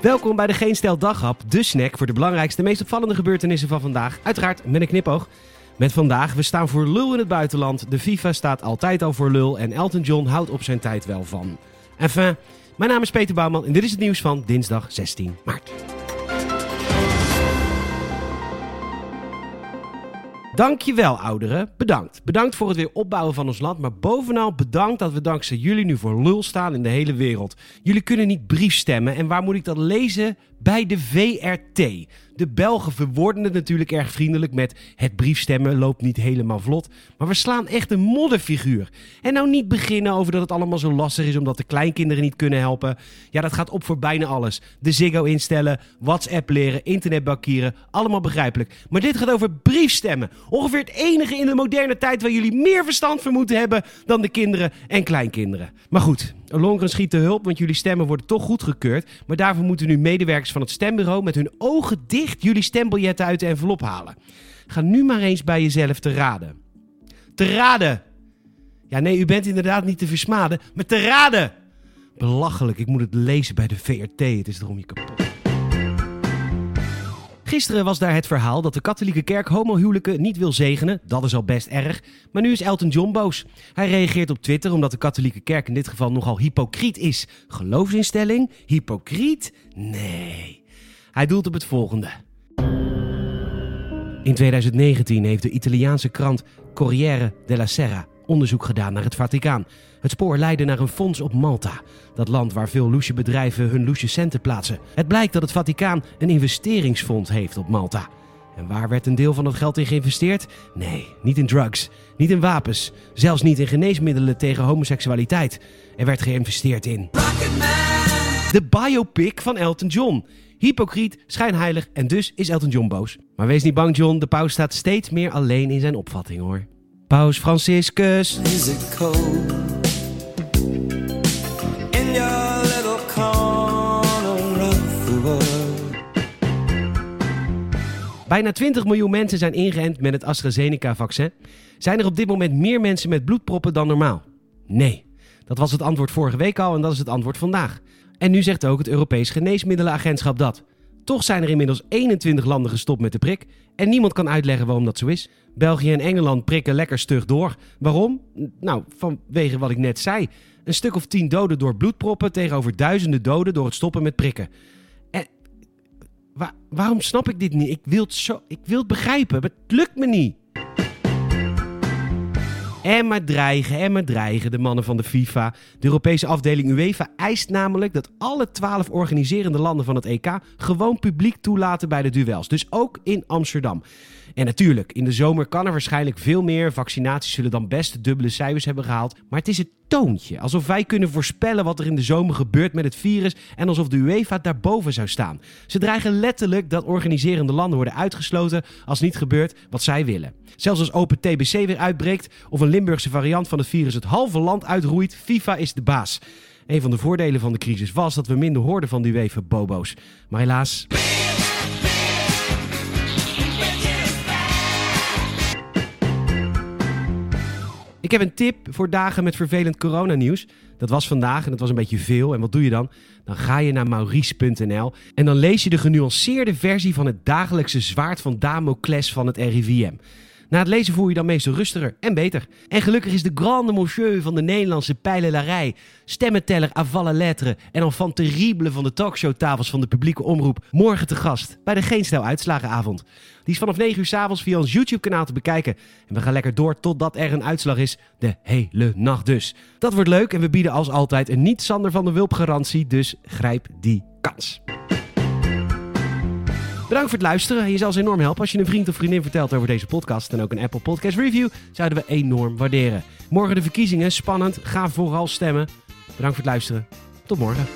Welkom bij de Geen Stel Daghap, de snack voor de belangrijkste, meest opvallende gebeurtenissen van vandaag. Uiteraard met een knipoog. Met vandaag, we staan voor lul in het buitenland. De FIFA staat altijd al voor lul en Elton John houdt op zijn tijd wel van. Enfin, mijn naam is Peter Bouwman en dit is het nieuws van dinsdag 16 maart. Dankjewel ouderen, bedankt. Bedankt voor het weer opbouwen van ons land, maar bovenal bedankt dat we dankzij jullie nu voor lul staan in de hele wereld. Jullie kunnen niet briefstemmen en waar moet ik dat lezen? Bij de VRT. De Belgen verwoorden het natuurlijk erg vriendelijk met het briefstemmen loopt niet helemaal vlot. Maar we slaan echt een modderfiguur. En nou niet beginnen over dat het allemaal zo lastig is omdat de kleinkinderen niet kunnen helpen. Ja, dat gaat op voor bijna alles. De Ziggo instellen, WhatsApp leren, internetbankieren, allemaal begrijpelijk. Maar dit gaat over briefstemmen. Ongeveer het enige in de moderne tijd waar jullie meer verstand van moeten hebben dan de kinderen en kleinkinderen. Maar goed, Longren schiet te hulp, want jullie stemmen worden toch goedgekeurd. Maar daarvoor moeten nu medewerkers van het stembureau met hun ogen dicht jullie stembiljetten uit de envelop halen. Ga nu maar eens bij jezelf te raden. Te raden! Ja, nee, u bent inderdaad niet te versmaden, maar te raden! Belachelijk, ik moet het lezen bij de VRT. Het is erom je kapot. Gisteren was daar het verhaal dat de katholieke kerk homohuwelijken niet wil zegenen. Dat is al best erg. Maar nu is Elton John boos. Hij reageert op Twitter omdat de katholieke kerk in dit geval nogal hypocriet is. Geloofsinstelling? Hypocriet? Nee. Hij doelt op het volgende. In 2019 heeft de Italiaanse krant Corriere della Sera onderzoek gedaan naar het Vaticaan. Het spoor leidde naar een fonds op Malta, dat land waar veel loesje bedrijven hun loesje centen plaatsen. Het blijkt dat het Vaticaan een investeringsfonds heeft op Malta. En waar werd een deel van het geld in geïnvesteerd? Nee, niet in drugs, niet in wapens, zelfs niet in geneesmiddelen tegen homoseksualiteit. Er werd geïnvesteerd in. De biopic van Elton John. Hypocriet, schijnheilig en dus is Elton John boos. Maar wees niet bang, John, de paus staat steeds meer alleen in zijn opvatting hoor. Paus Franciscus. Is it cold in your little corner of the world? Bijna 20 miljoen mensen zijn ingeënt met het AstraZeneca-vaccin. Zijn er op dit moment meer mensen met bloedproppen dan normaal? Nee. Dat was het antwoord vorige week al en dat is het antwoord vandaag. En nu zegt ook het Europees Geneesmiddelenagentschap dat. Toch zijn er inmiddels 21 landen gestopt met de prik. En niemand kan uitleggen waarom dat zo is. België en Engeland prikken lekker stug door. Waarom? Nou, vanwege wat ik net zei. Een stuk of 10 doden door bloedproppen tegenover duizenden doden door het stoppen met prikken. En wa- waarom snap ik dit niet? Ik wil zo, ik wil het begrijpen, maar het lukt me niet. En maar dreigen, en maar dreigen, de mannen van de FIFA. De Europese afdeling UEFA eist namelijk dat alle 12 organiserende landen van het EK gewoon publiek toelaten bij de duels. Dus ook in Amsterdam. En natuurlijk, in de zomer kan er waarschijnlijk veel meer. Vaccinaties zullen dan best dubbele cijfers hebben gehaald. Maar het is het toontje. Alsof wij kunnen voorspellen wat er in de zomer gebeurt met het virus. En alsof de UEFA daarboven zou staan. Ze dreigen letterlijk dat organiserende landen worden uitgesloten als niet gebeurt wat zij willen. Zelfs als open TBC weer uitbreekt of een Limburgse variant van het virus het halve land uitroeit, FIFA is de baas. Een van de voordelen van de crisis was dat we minder hoorden van die UEFA bobo's. Maar helaas, Ik heb een tip voor dagen met vervelend coronanieuws. Dat was vandaag en dat was een beetje veel. En wat doe je dan? Dan ga je naar maurice.nl en dan lees je de genuanceerde versie van het dagelijkse zwaard van Damocles van het RIVM. Na het lezen voel je dan meestal rustiger en beter. En gelukkig is de grande monsieur van de Nederlandse pijlelarij, stemmenteller à lettre en enfant terrible van de talkshowtafels van de publieke omroep morgen te gast bij de Geen Stel Uitslagenavond. Die is vanaf 9 uur s'avonds via ons YouTube kanaal te bekijken. En we gaan lekker door totdat er een uitslag is. De hele nacht dus. Dat wordt leuk en we bieden als altijd een niet Sander van de Wulp garantie. Dus grijp die kans. Bedankt voor het luisteren. Je zal ons enorm helpen als je een vriend of vriendin vertelt over deze podcast. En ook een Apple Podcast Review zouden we enorm waarderen. Morgen de verkiezingen. Spannend. Ga vooral stemmen. Bedankt voor het luisteren. Tot morgen.